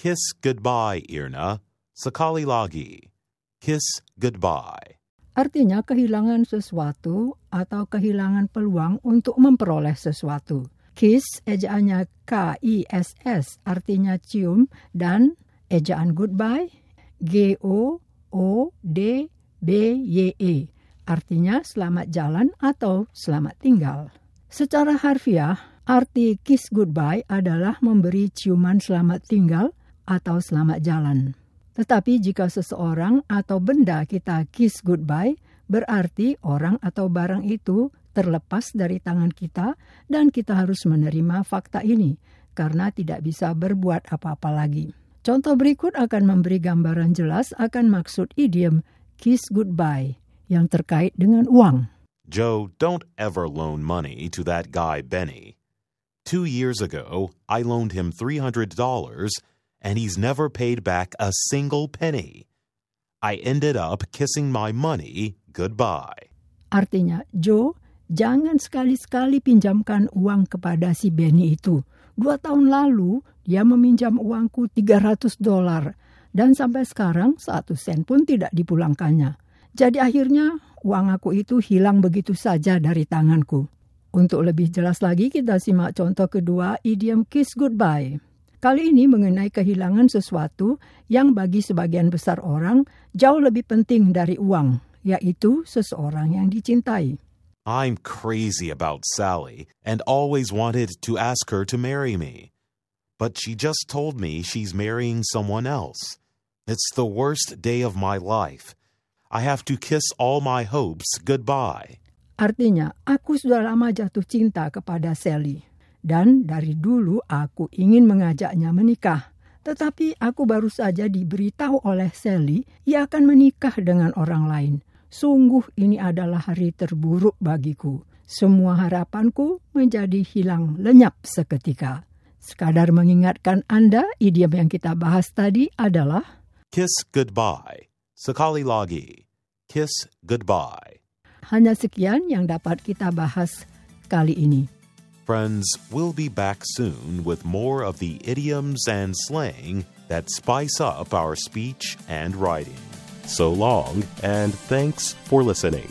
Kiss goodbye, Irna. Sekali lagi. Kiss goodbye. Artinya kehilangan sesuatu atau kehilangan peluang untuk memperoleh sesuatu. Kiss ejaannya K-I-S-S artinya cium dan ejaan goodbye G-O-O-D-B-Y-E artinya selamat jalan atau selamat tinggal. Secara harfiah, arti kiss goodbye adalah memberi ciuman selamat tinggal atau selamat jalan. Tetapi jika seseorang atau benda kita kiss goodbye, berarti orang atau barang itu terlepas dari tangan kita dan kita harus menerima fakta ini karena tidak bisa berbuat apa-apa lagi. Contoh berikut akan memberi gambaran jelas akan maksud idiom kiss goodbye yang terkait dengan uang. Joe, don't ever loan money to that guy Benny. Two years ago, I loaned him $300 and he's never paid back a single penny. I ended up kissing my money goodbye. Artinya, Joe, jangan sekali-sekali pinjamkan uang kepada si Benny itu. Dua tahun lalu, dia meminjam uangku 300 dolar. Dan sampai sekarang, satu sen pun tidak dipulangkannya. Jadi akhirnya, uang aku itu hilang begitu saja dari tanganku. Untuk lebih jelas lagi, kita simak contoh kedua idiom kiss goodbye. Kali ini mengenai kehilangan sesuatu yang bagi sebagian besar orang jauh lebih penting dari uang, yaitu seseorang yang dicintai. I'm crazy about Sally and always wanted to ask her to marry me. But she just told me she's marrying someone else. It's the worst day of my life. I have to kiss all my hopes goodbye. Artinya, aku sudah lama jatuh cinta kepada Sally. Dan dari dulu aku ingin mengajaknya menikah. Tetapi aku baru saja diberitahu oleh Sally ia akan menikah dengan orang lain. Sungguh ini adalah hari terburuk bagiku. Semua harapanku menjadi hilang lenyap seketika. Sekadar mengingatkan Anda, idiom yang kita bahas tadi adalah Kiss goodbye. Sekali lagi. Kiss goodbye. Hanya sekian yang dapat kita bahas kali ini. Friends, we'll be back soon with more of the idioms and slang that spice up our speech and writing. So long, and thanks for listening.